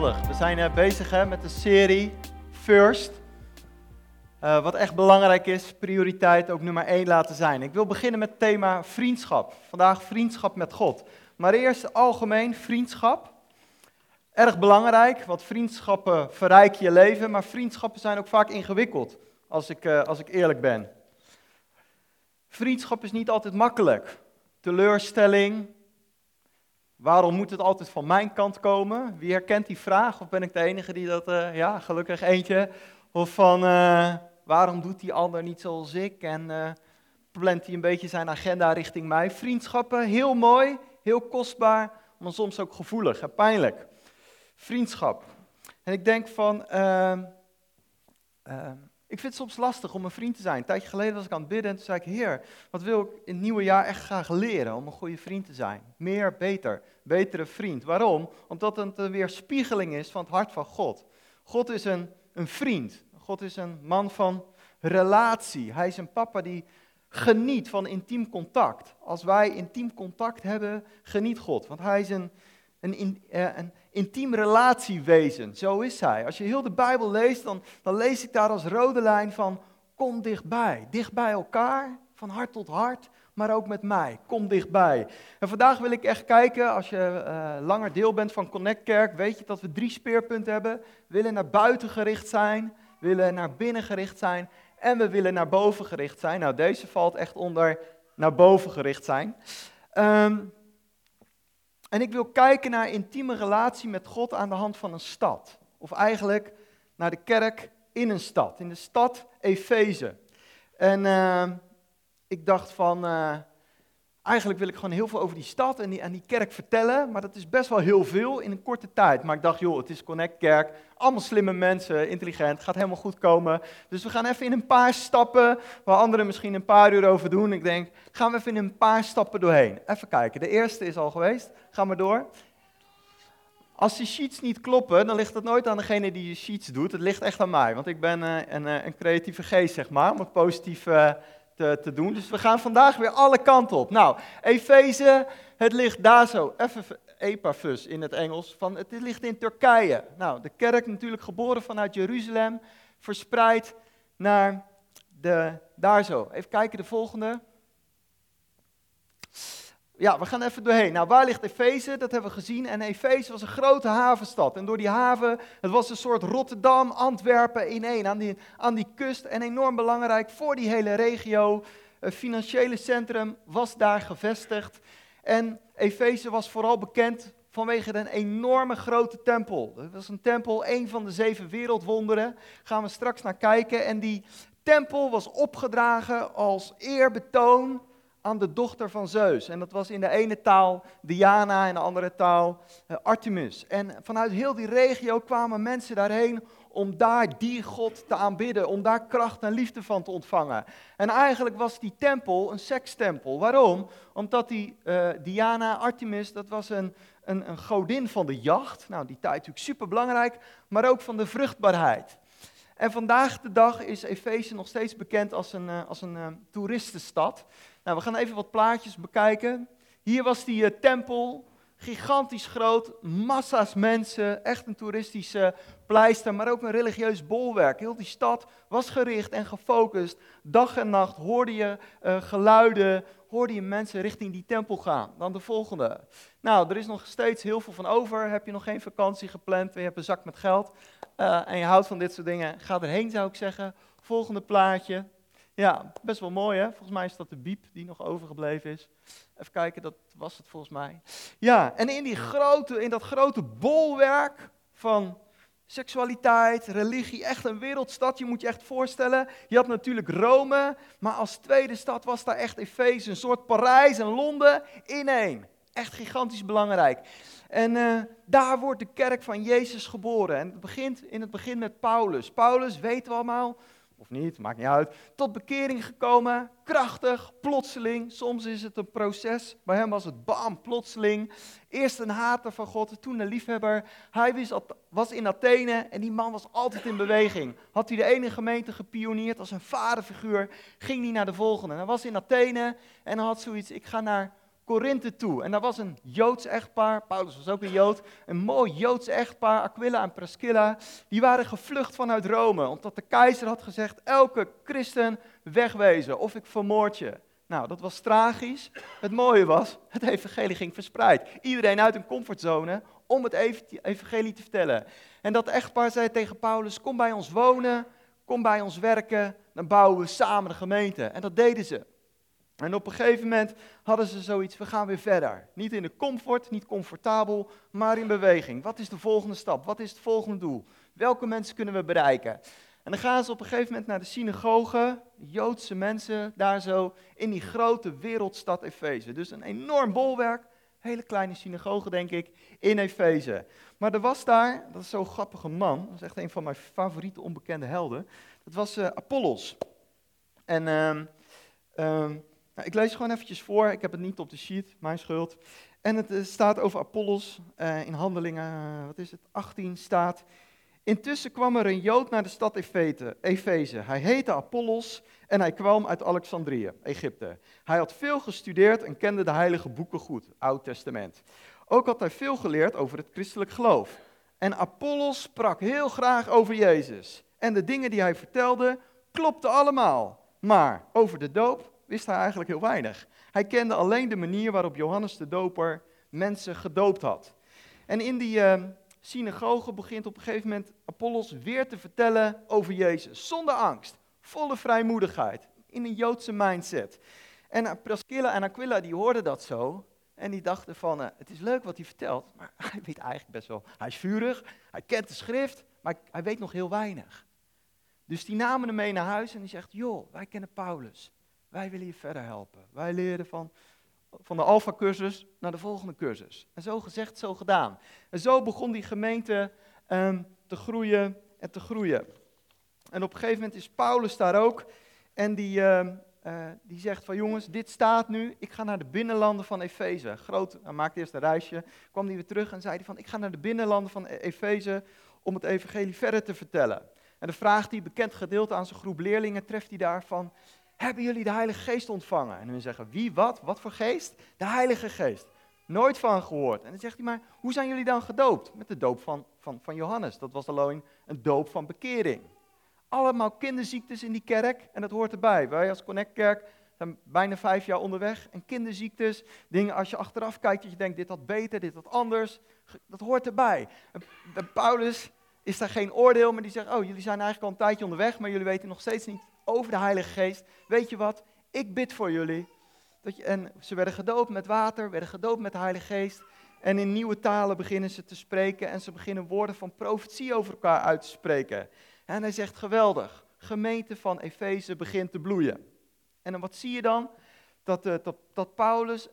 We zijn uh, bezig hè, met de serie First. Uh, wat echt belangrijk is, prioriteit ook nummer 1 laten zijn. Ik wil beginnen met het thema vriendschap. Vandaag vriendschap met God. Maar eerst algemeen vriendschap. Erg belangrijk, want vriendschappen verrijken je leven, maar vriendschappen zijn ook vaak ingewikkeld, als ik, uh, als ik eerlijk ben. Vriendschap is niet altijd makkelijk. Teleurstelling, Waarom moet het altijd van mijn kant komen? Wie herkent die vraag? Of ben ik de enige die dat, uh, ja, gelukkig eentje. Of van, uh, waarom doet die ander niet zoals ik? En uh, plant hij een beetje zijn agenda richting mij? Vriendschappen, heel mooi, heel kostbaar, maar soms ook gevoelig en pijnlijk. Vriendschap. En ik denk van, ehm, ehm, ik vind het soms lastig om een vriend te zijn. Een tijdje geleden was ik aan het bidden en toen zei ik, Heer, wat wil ik in het nieuwe jaar echt graag leren om een goede vriend te zijn? Meer, beter, betere vriend. Waarom? Omdat het een weerspiegeling is van het hart van God. God is een, een vriend. God is een man van relatie. Hij is een papa die geniet van intiem contact. Als wij intiem contact hebben, geniet God. Want hij is een, een, eh, een intiem relatiewezen. Zo is hij. Als je heel de Bijbel leest, dan, dan lees ik daar als rode lijn van kom dichtbij. Dicht bij elkaar, van hart tot hart, maar ook met mij. Kom dichtbij. En vandaag wil ik echt kijken, als je uh, langer deel bent van Connect Kerk, weet je dat we drie speerpunten hebben. We willen naar buiten gericht zijn, willen naar binnen gericht zijn en we willen naar boven gericht zijn. Nou, deze valt echt onder naar boven gericht zijn. Um, en ik wil kijken naar intieme relatie met God aan de hand van een stad. Of eigenlijk naar de kerk in een stad, in de stad Efeze. En uh, ik dacht van, uh, eigenlijk wil ik gewoon heel veel over die stad en die, die kerk vertellen, maar dat is best wel heel veel in een korte tijd. Maar ik dacht, joh, het is Connect Kerk, allemaal slimme mensen, intelligent, gaat helemaal goed komen. Dus we gaan even in een paar stappen, waar anderen misschien een paar uur over doen. Ik denk, gaan we even in een paar stappen doorheen. Even kijken, de eerste is al geweest, gaan we door. Als die sheets niet kloppen, dan ligt het nooit aan degene die de sheets doet. Het ligt echt aan mij, want ik ben uh, een, uh, een, creatieve geest, zeg maar, om het positief te, te, doen. Dus we gaan vandaag weer alle kanten op. Nou, Efeze, het ligt daar zo, Epaphus in het Engels, van het ligt in Turkije. Nou, de kerk natuurlijk geboren vanuit Jeruzalem, verspreid naar de, daar zo. Even kijken, de volgende. Ja, we gaan even doorheen. Nou, waar ligt Efeze? Dat hebben we gezien. En Efeze was een grote havenstad. En door die haven, het was een soort Rotterdam, Antwerpen in één, aan die, aan die kust. En enorm belangrijk voor die hele regio. Een financiële centrum was daar gevestigd. En Efeze was vooral bekend vanwege een enorme grote tempel. Dat was een tempel, een van de zeven wereldwonderen. Gaan we straks naar kijken. En die tempel was opgedragen als eerbetoon aan de dochter van Zeus. En dat was in de ene taal Diana, in de andere taal uh, Artemis. En vanuit heel die regio kwamen mensen daarheen om daar die God te aanbidden, om daar kracht en liefde van te ontvangen. En eigenlijk was die tempel een sekstempel. Waarom? Omdat die uh, Diana, Artemis, dat was een, een, een godin van de jacht. Nou, die tijd natuurlijk super belangrijk, maar ook van de vruchtbaarheid. En vandaag de dag is Efeze nog steeds bekend als een, uh, als een toeristenstad. Nou, we gaan even wat plaatjes bekijken. Hier was die uh, tempel, gigantisch groot, massa's mensen, echt een toeristische pleister, maar ook een religieus bolwerk. Heel die stad was gericht en gefocust. Dag en nacht hoorde je uh, geluiden, hoorde je mensen richting die tempel gaan. Dan de volgende. Nou, er is nog steeds heel veel van over. Heb je nog geen vakantie gepland, je hebt een zak met geld uh, en je houdt van dit soort dingen, ga erheen zou ik zeggen. Volgende plaatje. Ja, best wel mooi hè. Volgens mij is dat de biep die nog overgebleven is. Even kijken, dat was het volgens mij. Ja, en in, die grote, in dat grote bolwerk van seksualiteit, religie, echt een wereldstad. Je moet je echt voorstellen. Je had natuurlijk Rome, maar als tweede stad was daar echt Efeze, een soort Parijs en Londen in één. Echt gigantisch belangrijk. En uh, daar wordt de kerk van Jezus geboren. En het begint in het begin met Paulus. Paulus, weten we allemaal, of niet, maakt niet uit, tot bekering gekomen, krachtig, plotseling. Soms is het een proces, bij hem was het bam, plotseling. Eerst een hater van God, toen een liefhebber. Hij was in Athene en die man was altijd in beweging. Had hij de ene gemeente gepioneerd als een vaderfiguur, ging hij naar de volgende. Hij was in Athene en had zoiets, ik ga naar Korinthe toe. En daar was een Joods echtpaar, Paulus was ook een Jood, een mooi Joods echtpaar, Aquila en Priscilla. Die waren gevlucht vanuit Rome, omdat de keizer had gezegd, elke christen wegwezen of ik vermoord je. Nou, dat was tragisch. Het mooie was, het evangelie ging verspreid. Iedereen uit een comfortzone om het evangelie te vertellen. En dat echtpaar zei tegen Paulus, kom bij ons wonen, kom bij ons werken, dan bouwen we samen de gemeente. En dat deden ze. En op een gegeven moment hadden ze zoiets, we gaan weer verder. Niet in de comfort, niet comfortabel, maar in beweging. Wat is de volgende stap? Wat is het volgende doel? Welke mensen kunnen we bereiken? En dan gaan ze op een gegeven moment naar de synagoge, Joodse mensen, daar zo in die grote wereldstad Efeze. Dus een enorm bolwerk, hele kleine synagoge denk ik, in Efeze. Maar er was daar, dat is zo'n grappige man, dat is echt een van mijn favoriete onbekende helden, dat was uh, Apollos. En uh, nou, ik lees gewoon eventjes voor, ik heb het niet op de sheet, mijn schuld. En het eh, staat over Apollos uh, in handelingen, wat is het, 18 staat... Intussen kwam er een Jood naar de stad Efeze. Hij heette Apollos en hij kwam uit Alexandrië, Egypte. Hij had veel gestudeerd en kende de heilige boeken goed, Oud Testament. Ook had hij veel geleerd over het christelijk geloof. En Apollos sprak heel graag over Jezus. En de dingen die hij vertelde klopten allemaal. Maar over de doop wist hij eigenlijk heel weinig. Hij kende alleen de manier waarop Johannes de Doper mensen gedoopt had. En in die uh, synagoge begint op een gegeven moment Apollos weer te vertellen over Jezus. Zonder angst, volle vrijmoedigheid, in een Joodse mindset. En Priscilla en Aquila die hoorden dat zo. En die dachten van, uh, het is leuk wat hij vertelt, maar hij weet eigenlijk best wel, hij is vurig, hij kent de schrift, maar hij weet nog heel weinig. Dus die namen hem mee naar huis en die zegt, joh, wij kennen Paulus. Wij willen je verder helpen. Wij leren van, van de Alpha-cursus naar de volgende cursus. En zo gezegd, zo gedaan. En zo begon die gemeente ehm, te groeien en te groeien. En op een gegeven moment is Paulus daar ook. En die, ehm, eh, die zegt van jongens, dit staat nu. Ik ga naar de binnenlanden van Efeze. Groot, hij maakte eerst een reisje. Kwam hij weer terug en zei hij van ik ga naar de binnenlanden van e- Efeze om het evangelie verder te vertellen. En de vraag die bekend gedeelte aan zijn groep leerlingen treft hij daarvan hebben jullie de Heilige Geest ontvangen? En hun zeggen, wie, wat, wat voor geest? De Heilige Geest. Nooit van gehoord. En dan zegt hij maar, hoe zijn jullie dan gedoopt? Met de doop van, van, van Johannes. Dat was alleen een doop van bekering. Allemaal kinderziektes in die kerk en dat hoort erbij. Wij als Connect-kerk zijn bijna vijf jaar onderweg. En kinderziektes, dingen als je achteraf kijkt dat je denkt, dit had beter, dit had anders. Dat hoort erbij. Paulus is daar geen oordeel, maar die zegt, oh jullie zijn eigenlijk al een tijdje onderweg, maar jullie weten nog steeds niet over de Heilige Geest. Weet je wat? Ik bid voor jullie. Dat je, en ze werden gedoopt met water, werden gedoopt met de Heilige Geest. En in nieuwe talen beginnen ze te spreken en ze beginnen woorden van profetie over elkaar uit te spreken. En hij zegt geweldig, gemeente van Efeze begint te bloeien. En dan wat zie je dan? Dat, uh, dat, dat Paulus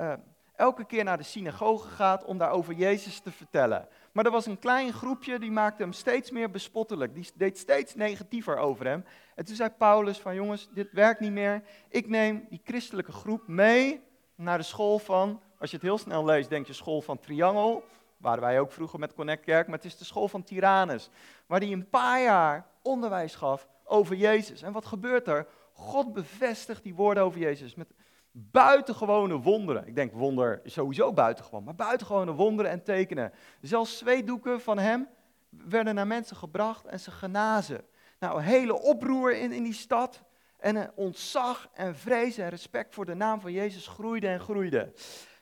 uh, elke keer naar de synagoge gaat om daar over Jezus te vertellen. Maar er was een klein groepje die maakte hem steeds meer bespottelijk. Die deed steeds negatiever over hem. En toen zei Paulus van jongens, dit werkt niet meer. Ik neem die christelijke groep mee naar de school van, als je het heel snel leest, denk je school van Triangel. Waren wij ook vroeger met Connect Kerk, maar het is de school van Tyrannus. Waar hij een paar jaar onderwijs gaf over Jezus. En wat gebeurt er? God bevestigt die woorden over Jezus met buitengewone wonderen. Ik denk wonder is sowieso buitengewoon, maar buitengewone wonderen en tekenen. Zelfs zweetdoeken van hem werden naar mensen gebracht en ze genazen. Nou, hele oproer in, in die stad. En ontzag en vrees en respect voor de naam van Jezus groeide en groeide.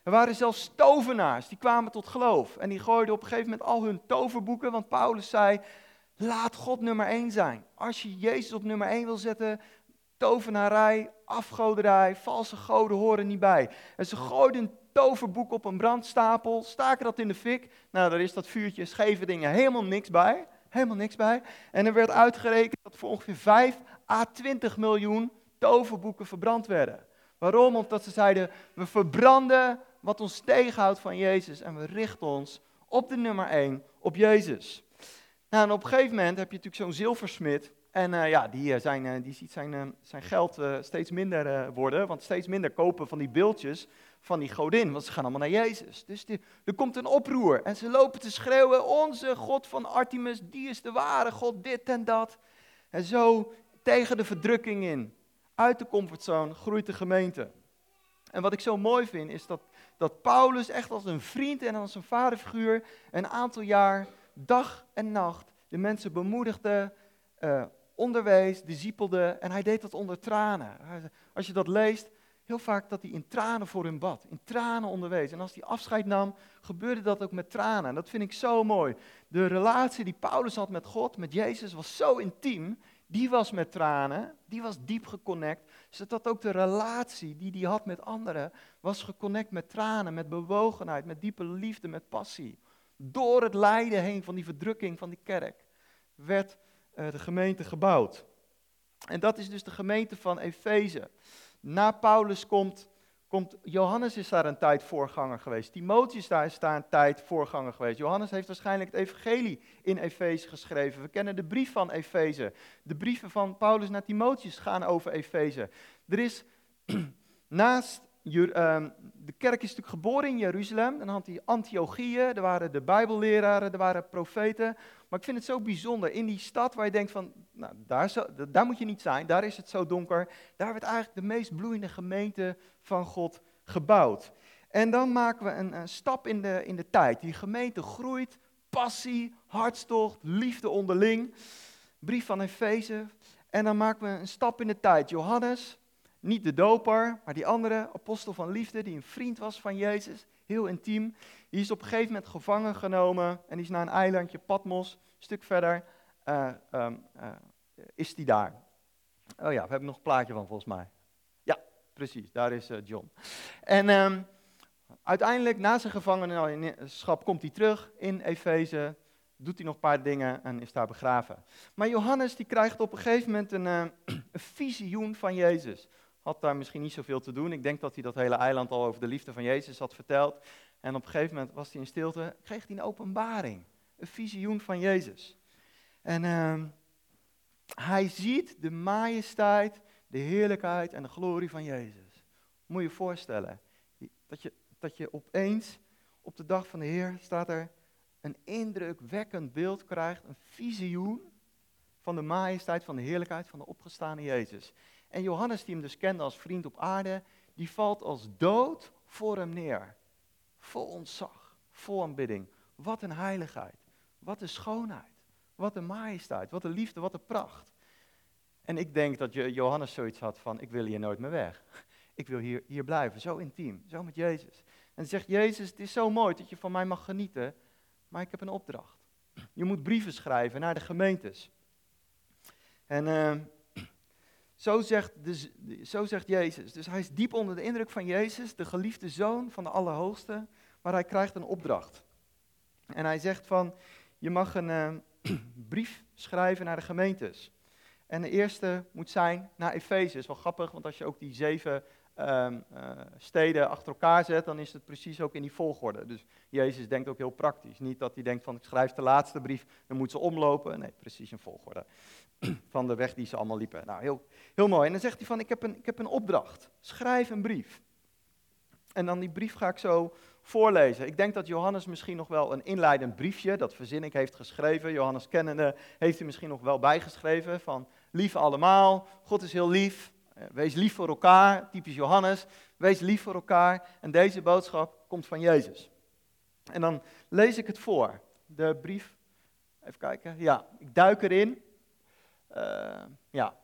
Er waren zelfs tovenaars, die kwamen tot geloof. En die gooiden op een gegeven moment al hun toverboeken, want Paulus zei, laat God nummer één zijn. Als je Jezus op nummer één wil zetten, tovenarij, afgoderij, valse goden horen niet bij. En ze gooiden een toverboek op een brandstapel, staken dat in de fik. Nou, daar is dat vuurtje scheve dingen helemaal niks bij. Helemaal niks bij. En er werd uitgerekend dat voor ongeveer 5 à 20 miljoen toverboeken verbrand werden. Waarom? Omdat ze zeiden, we verbranden wat ons tegenhoudt van Jezus en we richten ons op de nummer 1, op Jezus. Nou, en op een gegeven moment heb je natuurlijk zo'n zilversmid en uh, ja, die, uh, zijn, uh, die ziet zijn, zijn geld steeds minder worden, want steeds minder kopen van die beeldjes van die godin, want ze gaan allemaal naar Jezus. Dus die, er komt een oproer en ze lopen te schreeuwen, onze God van Artemis, die is de ware God, dit en dat. En zo tegen de verdrukking in, uit de comfortzone, groeit de gemeente. En wat ik zo mooi vind, is dat, dat Paulus echt als een vriend en als een vaderfiguur een aantal jaar, dag en nacht, de mensen bemoedigde, onderwees, discipelde. En hij deed dat onder tranen. Als je dat leest, heel vaak dat hij in tranen voor hun bad, in tranen onderwees. En als hij afscheid nam, gebeurde dat ook met tranen. En dat vind ik zo mooi. De relatie die Paulus had met God, met Jezus, was zo intiem. Die was met tranen, die was diep geconnect. Zodat ook de relatie die hij had met anderen, was geconnect met tranen, met bewogenheid, met diepe liefde, met passie. Door het lijden heen van die verdrukking van die kerk werd de gemeente gebouwd. En dat is dus de gemeente van Efeze. Na Paulus komt, komt Johannes is daar een tijd voorganger geweest. Timotheus daar is daar een tijd voorganger geweest. Johannes heeft waarschijnlijk het evangelie in Efeze geschreven. We kennen de brief van Efeze. De brieven van Paulus naar Timotheus gaan over Efeze. Er is naast de kerk is natuurlijk geboren in Jeruzalem. Dan had hij Antiochieën, er waren de Bijbelleraren, er waren profeten. Maar ik vind het zo bijzonder, in die stad waar je denkt van, nou, daar, daar moet je niet zijn, daar is het zo donker. Daar werd eigenlijk de meest bloeiende gemeente van God gebouwd. En dan maken we een, een stap in de, in de tijd. Die gemeente groeit, passie, hartstocht, liefde onderling. Brief van Efeze. En dan maken we een stap in de tijd. Johannes, niet de doper, maar die andere apostel van liefde, die een vriend was van Jezus, heel intiem. Die is op een gegeven moment gevangen genomen en die is naar een eilandje, Patmos, een stuk verder, uh, um, uh, is die daar. Oh ja, we hebben nog een plaatje van volgens mij. Ja, precies, daar is uh, John. En um, uiteindelijk, na zijn gevangenschap, komt hij terug in Efeze, doet hij nog een paar dingen en is daar begraven. Maar Johannes die krijgt op een gegeven moment een, een visioen van Jezus had daar misschien niet zoveel te doen. Ik denk dat hij dat hele eiland al over de liefde van Jezus had verteld. En op een gegeven moment was hij in stilte, kreeg hij een openbaring, een visioen van Jezus. En uh, hij ziet de majesteit, de heerlijkheid en de glorie van Jezus. Moet je je voorstellen, dat je, dat je opeens op de dag van de Heer staat er een indrukwekkend beeld krijgt, een visioen van de majesteit, van de heerlijkheid van de opgestane Jezus. En Johannes, die hem dus kende als vriend op aarde, die valt als dood voor hem neer. Vol ontzag, vol aanbidding. Wat een heiligheid, wat een schoonheid, wat een majesteit, wat een liefde, wat een pracht. En ik denk dat Johannes zoiets had van, ik wil hier nooit meer weg. Ik wil hier, hier blijven, zo intiem, zo met Jezus. En zegt Jezus, het is zo mooi dat je van mij mag genieten, maar ik heb een opdracht. Je moet brieven schrijven naar de gemeentes. En uh, zo zegt, de, zo zegt Jezus. Dus hij is diep onder de indruk van Jezus, de geliefde zoon van de Allerhoogste, maar hij krijgt een opdracht. En hij zegt van, je mag een uh, brief schrijven naar de gemeentes. En de eerste moet zijn naar Efeze. is wel grappig, want als je ook die zeven uh, steden achter elkaar zet, dan is het precies ook in die volgorde. Dus Jezus denkt ook heel praktisch. Niet dat hij denkt van, ik schrijf de laatste brief, dan moet ze omlopen. Nee, precies in volgorde. van de weg die ze allemaal liepen. Nou, heel, heel mooi. En dan zegt hij van, ik heb, een, ik heb een opdracht. Schrijf een brief. En dan die brief ga ik zo voorlezen. Ik denk dat Johannes misschien nog wel een inleidend briefje, dat verzin ik, heeft geschreven. Johannes kennende heeft hij misschien nog wel bijgeschreven van, lief allemaal, God is heel lief. Eh, wees lief voor elkaar, typisch Johannes. Wees lief voor elkaar. En deze boodschap komt van Jezus. En dan lees ik het voor. De brief, even kijken. Ja, ik duik erin. Uh, ja.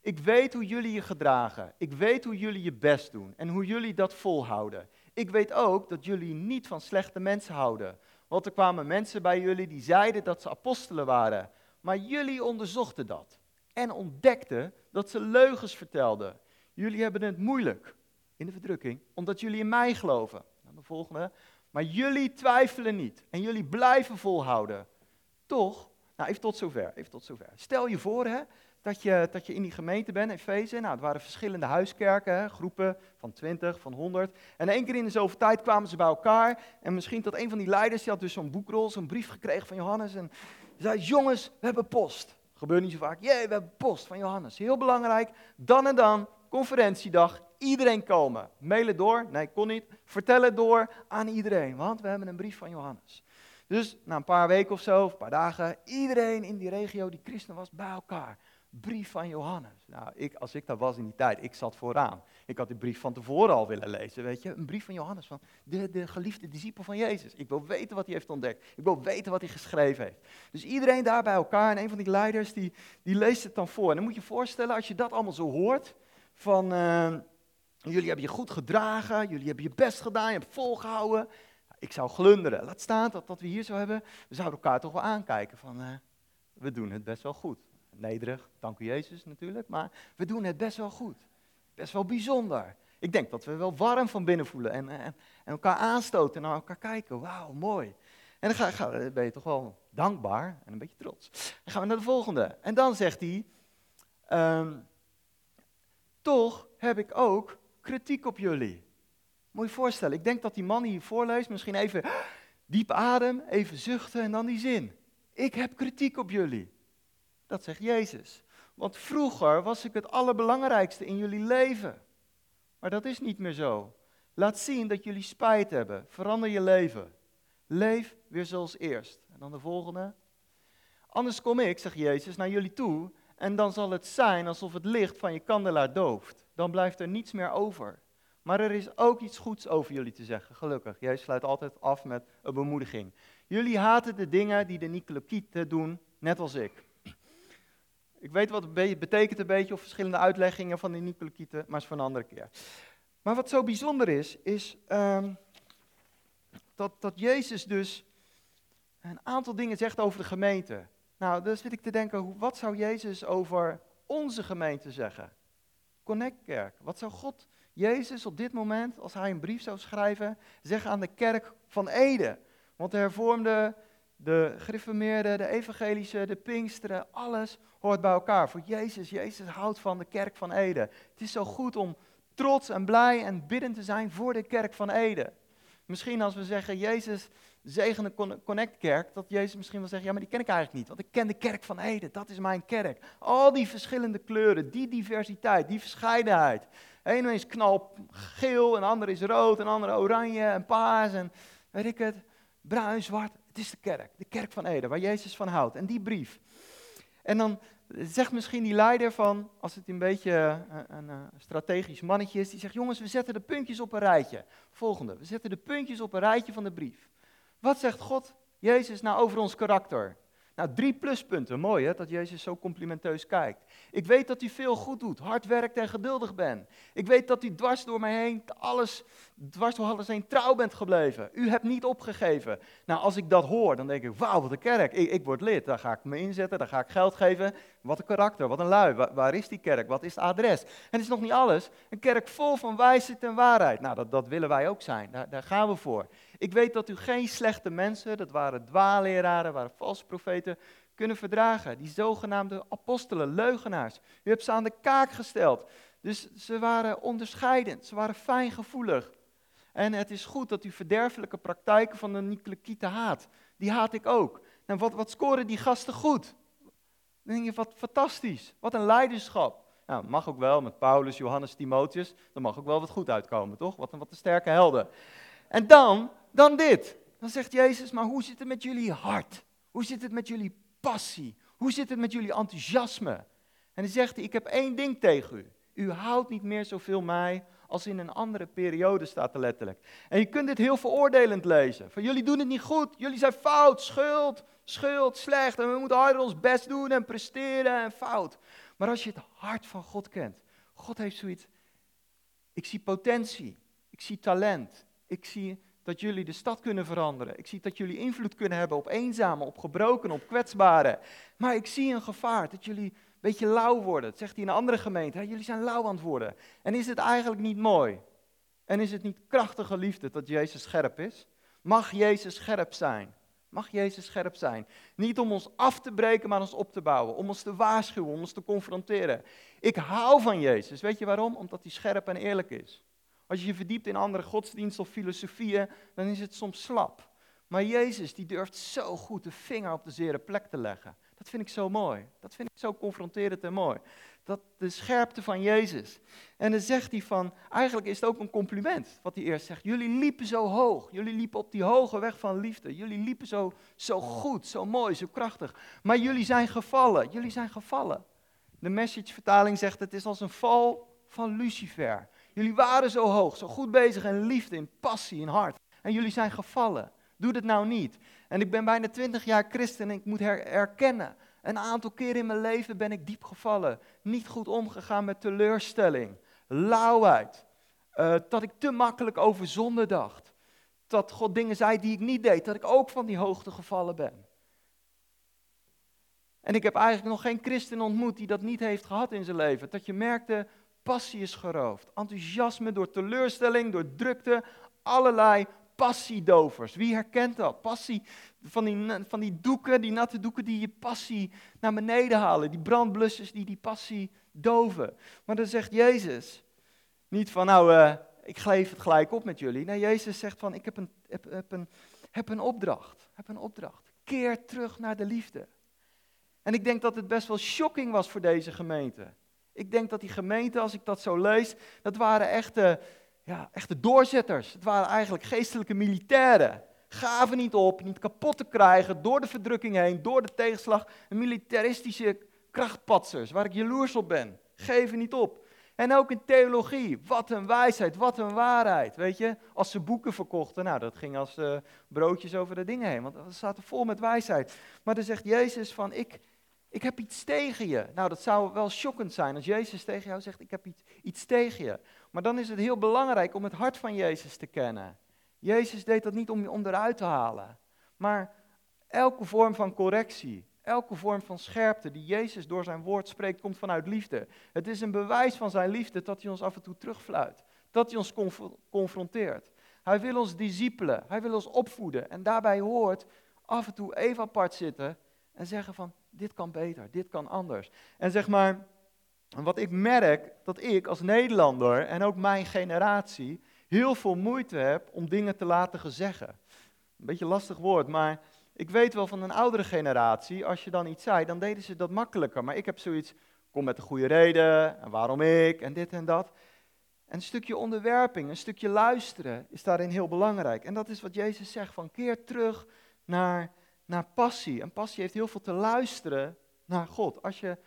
Ik weet hoe jullie je gedragen. Ik weet hoe jullie je best doen en hoe jullie dat volhouden. Ik weet ook dat jullie niet van slechte mensen houden. Want er kwamen mensen bij jullie die zeiden dat ze apostelen waren. Maar jullie onderzochten dat en ontdekten dat ze leugens vertelden. Jullie hebben het moeilijk in de verdrukking, omdat jullie in mij geloven. Dan de volgende. Maar jullie twijfelen niet en jullie blijven volhouden. Toch nou, even tot zover, even tot zover. Stel je voor hè, dat, je, dat je in die gemeente bent, Efeze. Nou, het waren verschillende huiskerken, groepen van 20, van 100. En één keer in de zoveel tijd kwamen ze bij elkaar. En misschien dat een van die leiders, die had dus zo'n boekrol, zo'n brief gekregen van Johannes. En zei, jongens, we hebben post. Gebeurt niet zo vaak. Jee, we hebben post van Johannes. Heel belangrijk. Dan en dan, conferentiedag, iedereen komen. Mailen door. Nee, kon niet. Vertel het door aan iedereen, want we hebben een brief van Johannes. Dus na een paar weken of zo, een paar dagen, iedereen in die regio die christen was bij elkaar. Brief van Johannes. Nou, ik, als ik daar was in die tijd, ik zat vooraan. Ik had die brief van tevoren al willen lezen, weet je. Een brief van Johannes, van de, de geliefde discipel van Jezus. Ik wil weten wat hij heeft ontdekt. Ik wil weten wat hij geschreven heeft. Dus iedereen daar bij elkaar en een van die leiders, die, die leest het dan voor. En dan moet je je voorstellen, als je dat allemaal zo hoort, van... Uh, jullie hebben je goed gedragen, jullie hebben je best gedaan, je hebt volgehouden. Ik zou glunderen. Laat staan dat, dat we hier zo hebben. We zouden elkaar toch wel aankijken van, uh, we doen het best wel goed. Nederig, dank u Jezus natuurlijk, maar we doen het best wel goed. Best wel bijzonder. Ik denk dat we wel warm van binnen voelen en, en, en elkaar aanstoten en naar elkaar kijken. Wauw, mooi. En dan ben je toch wel dankbaar en een beetje trots. Dan gaan we naar de volgende. En dan zegt hij, um, toch heb ik ook kritiek op jullie. Moet je voorstellen, ik denk dat die man hier voorleest, misschien even diep adem, even zuchten en dan die zin. Ik heb kritiek op jullie. Dat zegt Jezus. Want vroeger was ik het allerbelangrijkste in jullie leven. Maar dat is niet meer zo. Laat zien dat jullie spijt hebben. Verander je leven. Leef weer zoals eerst. En dan de volgende. Anders kom ik, zegt Jezus, naar jullie toe. En dan zal het zijn alsof het licht van je kandelaar dooft. Dan blijft er niets meer over. Maar er is ook iets goeds over jullie te zeggen, gelukkig. Jezus sluit altijd af met een bemoediging. Jullie haten de dingen die de Nicolaïten doen, net als ik. Ik weet wat het betekent een beetje, of verschillende uitleggingen van die Nicolaïten, maar is voor een andere keer. Maar wat zo bijzonder is, is um, dat, dat Jezus dus een aantal dingen zegt over de gemeente. Nou, dus zit ik te denken, wat zou Jezus over onze gemeente zeggen? Connect Kerk. Wat zou God, Jezus op dit moment, als hij een brief zou schrijven, zeggen aan de kerk van Ede? Want de hervormde de gereformeerden, de evangelische, de pinksteren, alles hoort bij elkaar. Voor Jezus, Jezus houdt van de kerk van Ede. Het is zo goed om trots en blij en biddend te zijn voor de kerk van Ede. Misschien als we zeggen, Jezus zegen de Connect Kerk, dat Jezus misschien wil zeggen, ja maar die ken ik eigenlijk niet, want ik ken de kerk van Ede, dat is mijn kerk. Al die verschillende kleuren, die diversiteit, die verscheidenheid. Eén is knalgeel, een ander is rood, een ander oranje en paars en weet ik het, bruin, zwart. Het is de kerk, de kerk van Ede, waar Jezus van houdt. En die brief. En dan zegt misschien die leider van, als het een beetje eh, een, een, een, strategisch mannetje is, die zegt, jongens, we zetten de puntjes op een rijtje. Volgende, we zetten de puntjes op een rijtje van de brief. Wat zegt God, Jezus, nou over ons karakter? Nou, drie pluspunten. Mooi hè, dat Jezus zo complimenteus kijkt. Ik weet dat u veel goed doet, hard werkt en geduldig bent. Ik weet dat u dwars door mij heen, alles, dwars door alles heen trouw bent gebleven. U hebt niet opgegeven. Nou, als ik dat hoor, dan denk ik, wauw, wat een kerk. Ik, ik word lid, daar ga ik me inzetten, daar ga ik geld geven. Wat een karakter, wat een lui. Waar, waar, is die kerk? Wat is het adres? En het is nog niet alles. Een kerk vol van wijsheid en waarheid. Nou, dat, dat willen wij ook zijn. Daar, daar gaan we voor. Ik weet dat u geen slechte mensen, dat waren dwaalleraren, waren valse profeten, kunnen verdragen. Die zogenaamde apostelen, leugenaars. U hebt ze aan de kaak gesteld. Dus ze waren onderscheidend, ze waren fijngevoelig. En het is goed dat u verderfelijke praktijken van de Nicolaïten haat. Die haat ik ook. En wat, wat scoren die gasten goed? Dan denk je, wat fantastisch. Wat een leiderschap. Nou, mag ook wel met Paulus, Johannes, Timotheus. Dan mag ook wel wat goed uitkomen, toch? Wat een, wat sterke helden. En dan, dan dit. Dan zegt Jezus, maar hoe zit het met jullie hart? Hoe zit het met jullie passie? Hoe zit het met jullie enthousiasme? En dan zegt hij, ik heb één ding tegen u. U houdt niet meer zoveel mij als in een andere periode, staat er letterlijk. En je kunt dit heel veroordelend lezen. Van jullie doen het niet goed, jullie zijn fout, schuld, schuld, slecht. En we moeten harder ons best doen en presteren en fout. Maar als je het hart van God kent, God heeft zoiets, ik zie potentie, ik zie talent, ik zie dat jullie de stad kunnen veranderen. Ik zie dat jullie invloed kunnen hebben op eenzamen, op gebroken, op kwetsbaren. Maar ik zie een gevaar dat jullie een beetje lauw worden. Dat zegt hij in een andere gemeente. Jullie zijn lauw aan het worden. En is het eigenlijk niet mooi? En is het niet krachtige liefde dat Jezus scherp is? Mag Jezus scherp zijn? Mag Jezus scherp zijn? Niet om ons af te breken, maar ons op te bouwen. Om ons te waarschuwen, om ons te confronteren. Ik hou van Jezus. Weet je waarom? Omdat hij scherp en eerlijk is. Als je je verdiept in andere godsdiensten of filosofieën, dan is het soms slap. Maar Jezus, die durft zo goed de vinger op de zere plek te leggen. Dat vind ik zo mooi. Dat vind ik zo confronterend en mooi. Dat de scherpte van Jezus. En dan zegt hij van, eigenlijk is het ook een compliment wat hij eerst zegt. Jullie liepen zo hoog. Jullie liepen op die hoge weg van liefde. Jullie liepen zo, zo goed, zo mooi, zo krachtig. Maar jullie zijn gevallen. Jullie zijn gevallen. De message-vertaling zegt: Het is als een val van Lucifer. Jullie waren zo hoog, zo goed bezig in liefde, in passie, in hart. En jullie zijn gevallen. Doe dat nou niet. En ik ben bijna twintig jaar christen en ik moet herkennen. Een aantal keren in mijn leven ben ik diep gevallen. Niet goed omgegaan met teleurstelling, lauwheid. Uh, dat ik te makkelijk over zonde dacht. Dat God dingen zei die ik niet deed. Dat ik ook van die hoogte gevallen ben. En ik heb eigenlijk nog geen christen ontmoet die dat niet heeft gehad in zijn leven. Dat je merkte, passie is geroofd. Enthousiasme door teleurstelling, door drukte. Allerlei passiedovers. Wie herkent dat? Passie van die, van die doeken, die natte doeken die je passie naar beneden halen. Die brandblussers die die passie doven. Maar dan zegt Jezus niet van nou, uh, ik geef het gelijk op met jullie. Nee, Jezus zegt van ik heb een, heb, een, heb een opdracht. Heb een opdracht. Keer terug naar de liefde. En ik denk dat het best wel shocking was voor deze gemeente. Ik denk dat die gemeente, als ik dat zo lees, dat waren echte, ja, echte doorzetters. Het waren eigenlijk geestelijke militairen. Gaven niet op, niet kapot te krijgen door de verdrukking heen, door de tegenslag. Militaristische krachtpatsers, waar ik jaloers op ben. Geven niet op. En ook in theologie. Wat een wijsheid, wat een waarheid. Weet je, als ze boeken verkochten, nou dat ging als uh, broodjes over de dingen heen, want ze zaten vol met wijsheid. Maar dan zegt Jezus van, ik, ik heb iets tegen je. Nou, dat zou wel shockend zijn als Jezus tegen jou zegt, ik heb iets, iets tegen je. Maar dan is het heel belangrijk om het hart van Jezus te kennen. Jezus deed dat niet om je onderuit te halen. Maar elke vorm van correctie, elke vorm van scherpte die Jezus door zijn woord spreekt, komt vanuit liefde. Het is een bewijs van zijn liefde dat hij ons af en toe terugfluit. Dat hij ons confronteert. Hij wil ons discipelen, hij wil ons opvoeden. En daarbij hoort af en toe even apart zitten en zeggen van, dit kan beter, dit kan anders. En zeg maar, wat ik merk, dat ik als Nederlander en ook mijn generatie heel veel moeite heb om dingen te laten gezeggen. Een beetje lastig woord, maar ik weet wel van een oudere generatie, als je dan iets zei, dan deden ze dat makkelijker. Maar ik heb zoiets, kom met een goede reden, en waarom ik, en dit en dat. En een stukje onderwerping, een stukje luisteren is daarin heel belangrijk. En dat is wat Jezus zegt, van keer terug naar naar passie. En passie heeft heel veel te luisteren naar God. Als je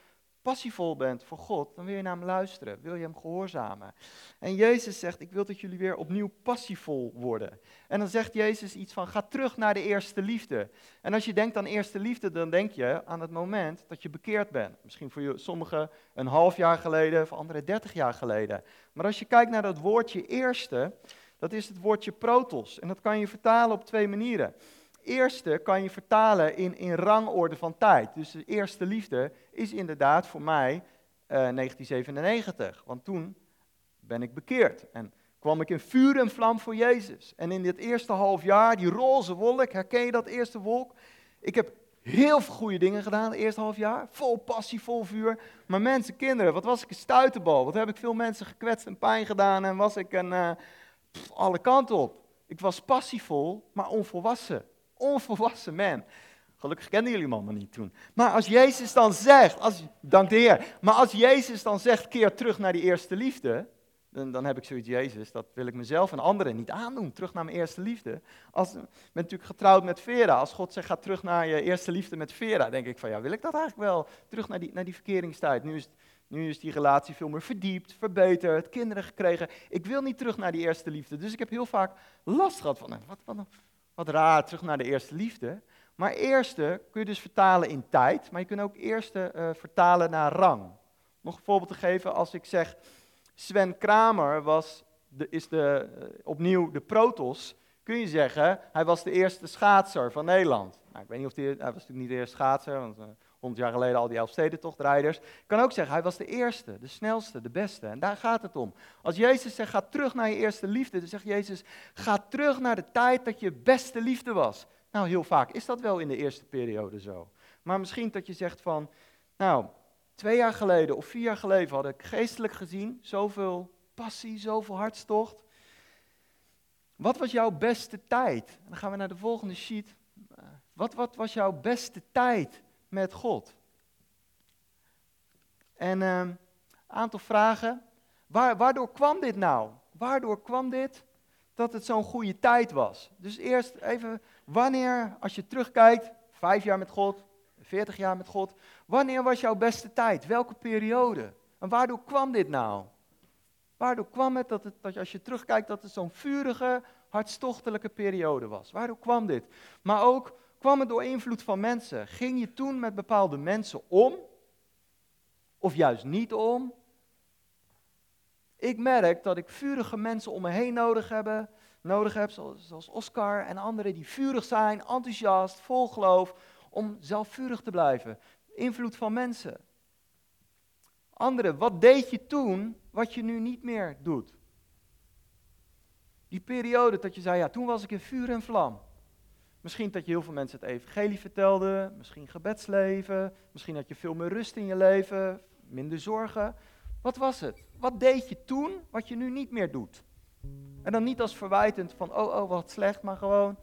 passievol bent voor God, dan wil je naar hem luisteren, wil je hem gehoorzamen. En Jezus zegt, ik wil dat jullie weer opnieuw passievol worden. En dan zegt Jezus iets van, ga terug naar de eerste liefde. En als je denkt aan eerste liefde, dan denk je aan het moment dat je bekeerd bent. Misschien voor sommigen een half jaar geleden, voor anderen dertig jaar geleden. Maar als je kijkt naar dat woordje eerste, dat is het woordje protos. En dat kan je vertalen op twee manieren eerste kan je vertalen in, in rangorde van tijd. Dus de eerste liefde is inderdaad voor mij uh, eh, 1997. Want toen ben ik bekeerd. En kwam ik in vuur en vlam voor Jezus. En in dit eerste half jaar, die roze wolk, herken je dat eerste wolk? Ik heb heel veel goede dingen gedaan het eerste half jaar. Vol passie, vol vuur. Maar mensen, kinderen, wat was ik een stuiterbal. Wat heb ik veel mensen gekwetst en pijn gedaan. En was ik een, uh, alle kanten op. Ik was passievol, maar onvolwassen onvolwassen man. Gelukkig kenden jullie hem allemaal niet toen. Maar als Jezus dan zegt, als, dank de Heer, maar als Jezus dan zegt, keer terug naar die eerste liefde, dan, dan heb ik zoiets, Jezus, dat wil ik mezelf en anderen niet aandoen, terug naar mijn eerste liefde. Als, ik ben natuurlijk getrouwd met Vera, als God zegt, ga terug naar je eerste liefde met Vera, denk ik van, ja, wil ik dat eigenlijk wel, terug naar die, naar die verkeringstijd. Nu is, nu is die relatie veel meer verdiept, verbeterd, kinderen gekregen. Ik wil niet terug naar die eerste liefde, dus ik heb heel vaak last gehad van, wat, wat, wat raar, terug naar de eerste liefde. Maar eerste kun je dus vertalen in tijd, maar je kunt ook eerste uh, vertalen naar rang. Nog een voorbeeld te geven, als ik zeg, Sven Kramer was de, is de, uh, opnieuw de protos, kun je zeggen, hij was de eerste schaatser van Nederland. Nou, ik weet niet of hij, hij was natuurlijk niet de eerste schaatser, want uh, 100 jaar geleden al die Elfstedentochtrijders. Ik kan ook zeggen, hij was de eerste, de snelste, de beste. En daar gaat het om. Als Jezus zegt, ga terug naar je eerste liefde, dan zegt Jezus, ga terug naar de tijd dat je beste liefde was. Nou, heel vaak is dat wel in de eerste periode zo. Maar misschien dat je zegt van, nou, twee jaar geleden of vier jaar geleden had ik geestelijk gezien zoveel passie, zoveel hartstocht. Wat was jouw beste tijd? dan gaan we naar de volgende sheet. Wat, wat was jouw beste tijd? Met God? En een ehm, aantal vragen. Waar, waardoor kwam dit nou? Waardoor kwam dit dat het zo'n goede tijd was? Dus eerst even, wanneer, als je terugkijkt, vijf jaar met God, 40 jaar met God. Wanneer was jouw beste tijd? Welke periode? En waardoor kwam dit nou? Waardoor kwam het dat, het, dat als je terugkijkt, dat het zo'n vurige, hartstochtelijke periode was? Waardoor kwam dit? Maar ook kwam het door invloed van mensen? Ging je toen met bepaalde mensen om? Of juist niet om? Ik merk dat ik vurige mensen om me heen nodig, hebben, nodig heb, zoals, Oscar en anderen die vurig zijn, enthousiast, vol geloof, om zelf vurig te blijven. Invloed van mensen. Anderen, wat deed je toen wat je nu niet meer doet? Die periode dat je zei, ja, toen was ik in vuur en vlam. Misschien dat je heel veel mensen het evangelie vertelde, misschien gebedsleven, misschien had je veel meer rust in je leven, minder zorgen. Wat was het? Wat deed je toen wat je nu niet meer doet? En dan niet als verwijtend van, oh, oh, wat slecht, maar gewoon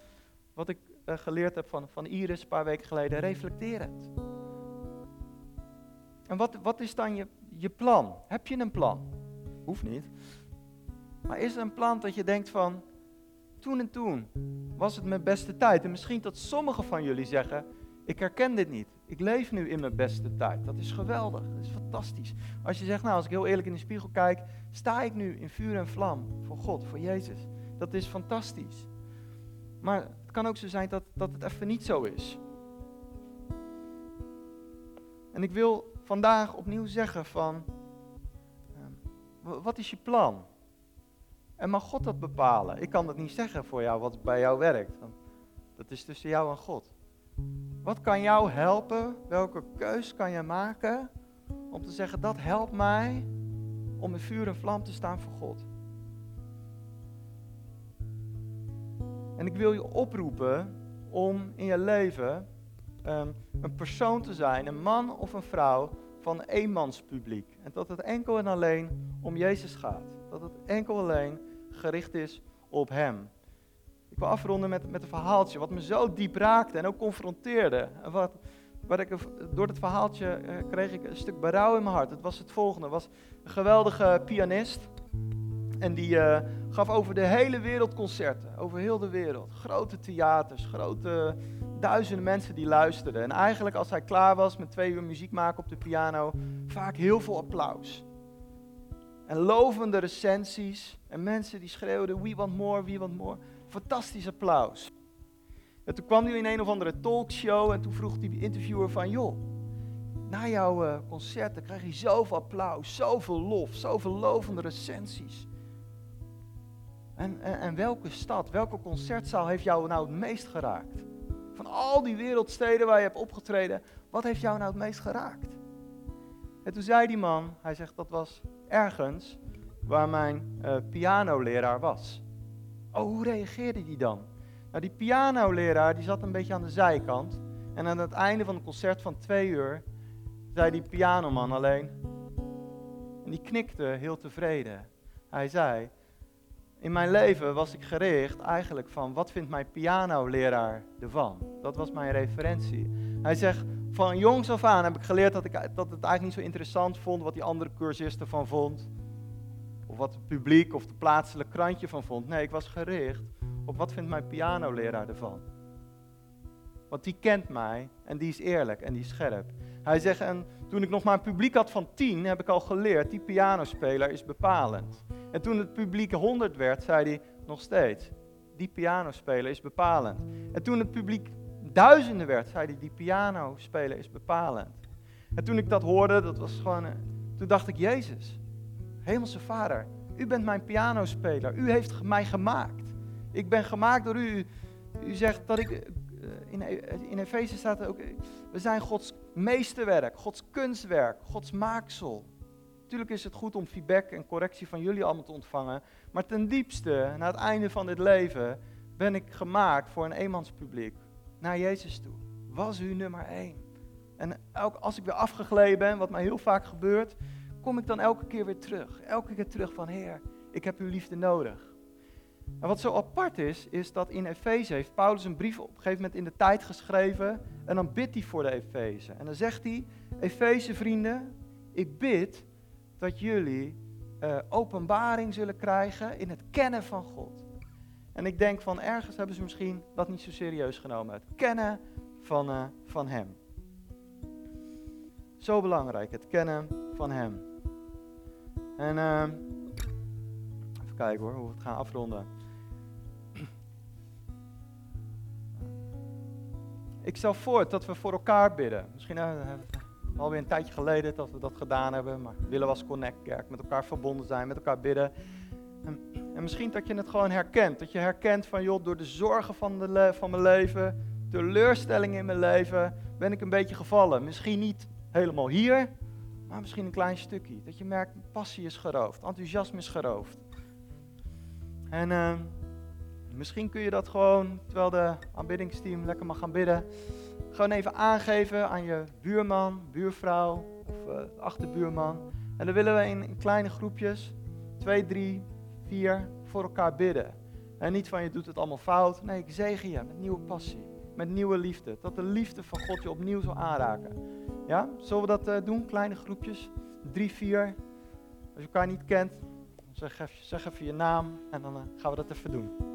wat ik uh, geleerd heb van, van Iris een paar weken geleden, reflecterend. En wat, wat is dan je, je plan? Heb je een plan? Hoeft niet. Maar is er een plan dat je denkt van, toen en toen was het mijn beste tijd? En misschien dat sommigen van jullie zeggen, ik herken dit niet. Ik leef nu in mijn beste tijd. Dat is geweldig. Dat is fantastisch. Als je zegt, nou, als ik heel eerlijk in de spiegel kijk, sta ik nu in vuur en vlam voor God, voor Jezus. Dat is fantastisch. Maar het kan ook zo zijn dat, dat het even niet zo is. En ik wil vandaag opnieuw zeggen van, ehm, wat is je plan? En mag God dat bepalen? Ik kan dat niet zeggen voor jou wat bij jou werkt. Dat is tussen jou en God. Wat kan jou helpen? Welke keus kan je maken om te zeggen dat helpt mij om in vuur en vlam te staan voor God? En ik wil je oproepen om in je leven um, een persoon te zijn, een man of een vrouw van een eenmanspubliek. En dat het enkel en alleen om Jezus gaat. Dat het enkel alleen gericht is op Hem. Ik wil afronden met, met een verhaaltje wat me zo diep raakte en ook confronteerde. En wat, wat ik, door het verhaaltje eh, kreeg ik een stuk berouw in mijn hart. Het was het volgende. Was een geweldige pianist. En die uh, gaf over de hele wereld concerten. Over heel de wereld. Grote theaters, grote duizenden mensen die luisterden. En eigenlijk als hij klaar was met twee uur muziek maken op de piano, vaak heel veel applaus. En lovende recensies. En mensen die schreeuwden, we want more, we want more. Fantastisch applaus. En toen kwam hij in een of andere talkshow en toen vroeg die interviewer van, joh, na jouw uh, concerten krijg je zoveel applaus, zoveel lof, zoveel lovende recensies. En, en, en, welke stad, welke concertzaal heeft jou nou het meest geraakt? Van al die wereldsteden waar je hebt opgetreden, wat heeft jou nou het meest geraakt? En toen zei die man, hij zegt dat was ergens waar mijn uh, pianoleraar was. Oh, hoe reageerde die dan? Nou, die pianoleraar die zat een beetje aan de zijkant. En aan het einde van het concert van twee uur zei die pianoman alleen. En die knikte heel tevreden. Hij zei, in mijn leven was ik gericht eigenlijk van wat vindt mijn pianoleraar ervan? Dat was mijn referentie. Hij zegt, van jongs af aan heb ik geleerd dat ik dat het eigenlijk niet zo interessant vond wat die andere cursisten van vond. Of wat het publiek of de plaatselijke krantje van vond. Nee, ik was gericht op wat vindt mijn pianoleraar ervan. Want die kent mij en die is eerlijk en die is scherp. Hij zegt, en toen ik nog maar een publiek had van tien, heb ik al geleerd, die pianospeler is bepalend. En toen het publiek honderd werd, zei hij nog steeds, die pianospeler is bepalend. En toen het publiek duizenden werd, zei hij, die pianospeler is bepalend. En toen ik dat hoorde, dat was gewoon, toen dacht ik, Jezus, Hemelse Vader, u bent mijn pianospeler. U heeft mij gemaakt. Ik ben gemaakt door u. U zegt dat ik. Eh, in, in Efeze staat ook. We zijn Gods meesterwerk, Gods kunstwerk, Gods maaksel. Natuurlijk is het goed om feedback en correctie van jullie allemaal te ontvangen. Maar ten diepste, na het einde van dit leven, ben ik gemaakt voor een eenmanspubliek. Naar Jezus toe. Was u nummer één. En elk, als ik weer afgegleden ben, wat mij heel vaak gebeurt, kom ik dan elke keer weer terug. Elke keer terug van Heer, ik heb uw liefde nodig. En wat zo apart is, is dat in Efeze heeft Paulus een brief op een gegeven moment in de tijd geschreven. En dan bidt hij voor de Efeze. En dan zegt hij, Efeze vrienden, ik bid dat jullie uh, openbaring zullen krijgen in het kennen van God. En ik denk van ergens hebben ze misschien dat niet zo serieus genomen. Het kennen van, uh, van Hem. Zo belangrijk, het kennen van Hem. En uh, even kijken hoor, hoe we het gaan afronden. Ik stel voor dat we voor elkaar bidden. Misschien uh, alweer een tijdje geleden dat we dat gedaan hebben, maar we willen als Connect Kerk met elkaar verbonden zijn, met elkaar bidden. En, en, misschien dat je het gewoon herkent. Dat je herkent van, joh, door de zorgen van, de van mijn leven, teleurstellingen in mijn leven, ben ik een beetje gevallen. Misschien niet helemaal hier, maar misschien een klein stukje. Dat je merkt, passie is geroofd, enthousiasme is geroofd. En uh, misschien kun je dat gewoon, terwijl de aanbiddingsteam lekker mag gaan bidden, gewoon even aangeven aan je buurman, buurvrouw of uh, achterbuurman. En dan willen we in kleine groepjes, twee, drie, vier, voor elkaar bidden. En niet van je doet het allemaal fout. Nee, ik zegen je met nieuwe passie, met nieuwe liefde. Dat de liefde van God je opnieuw zal aanraken. Ja, zullen we dat uh, doen? Kleine groepjes, drie, vier. Als je elkaar niet kent, zeg even, zeg even je naam en dan uh, gaan we dat even doen.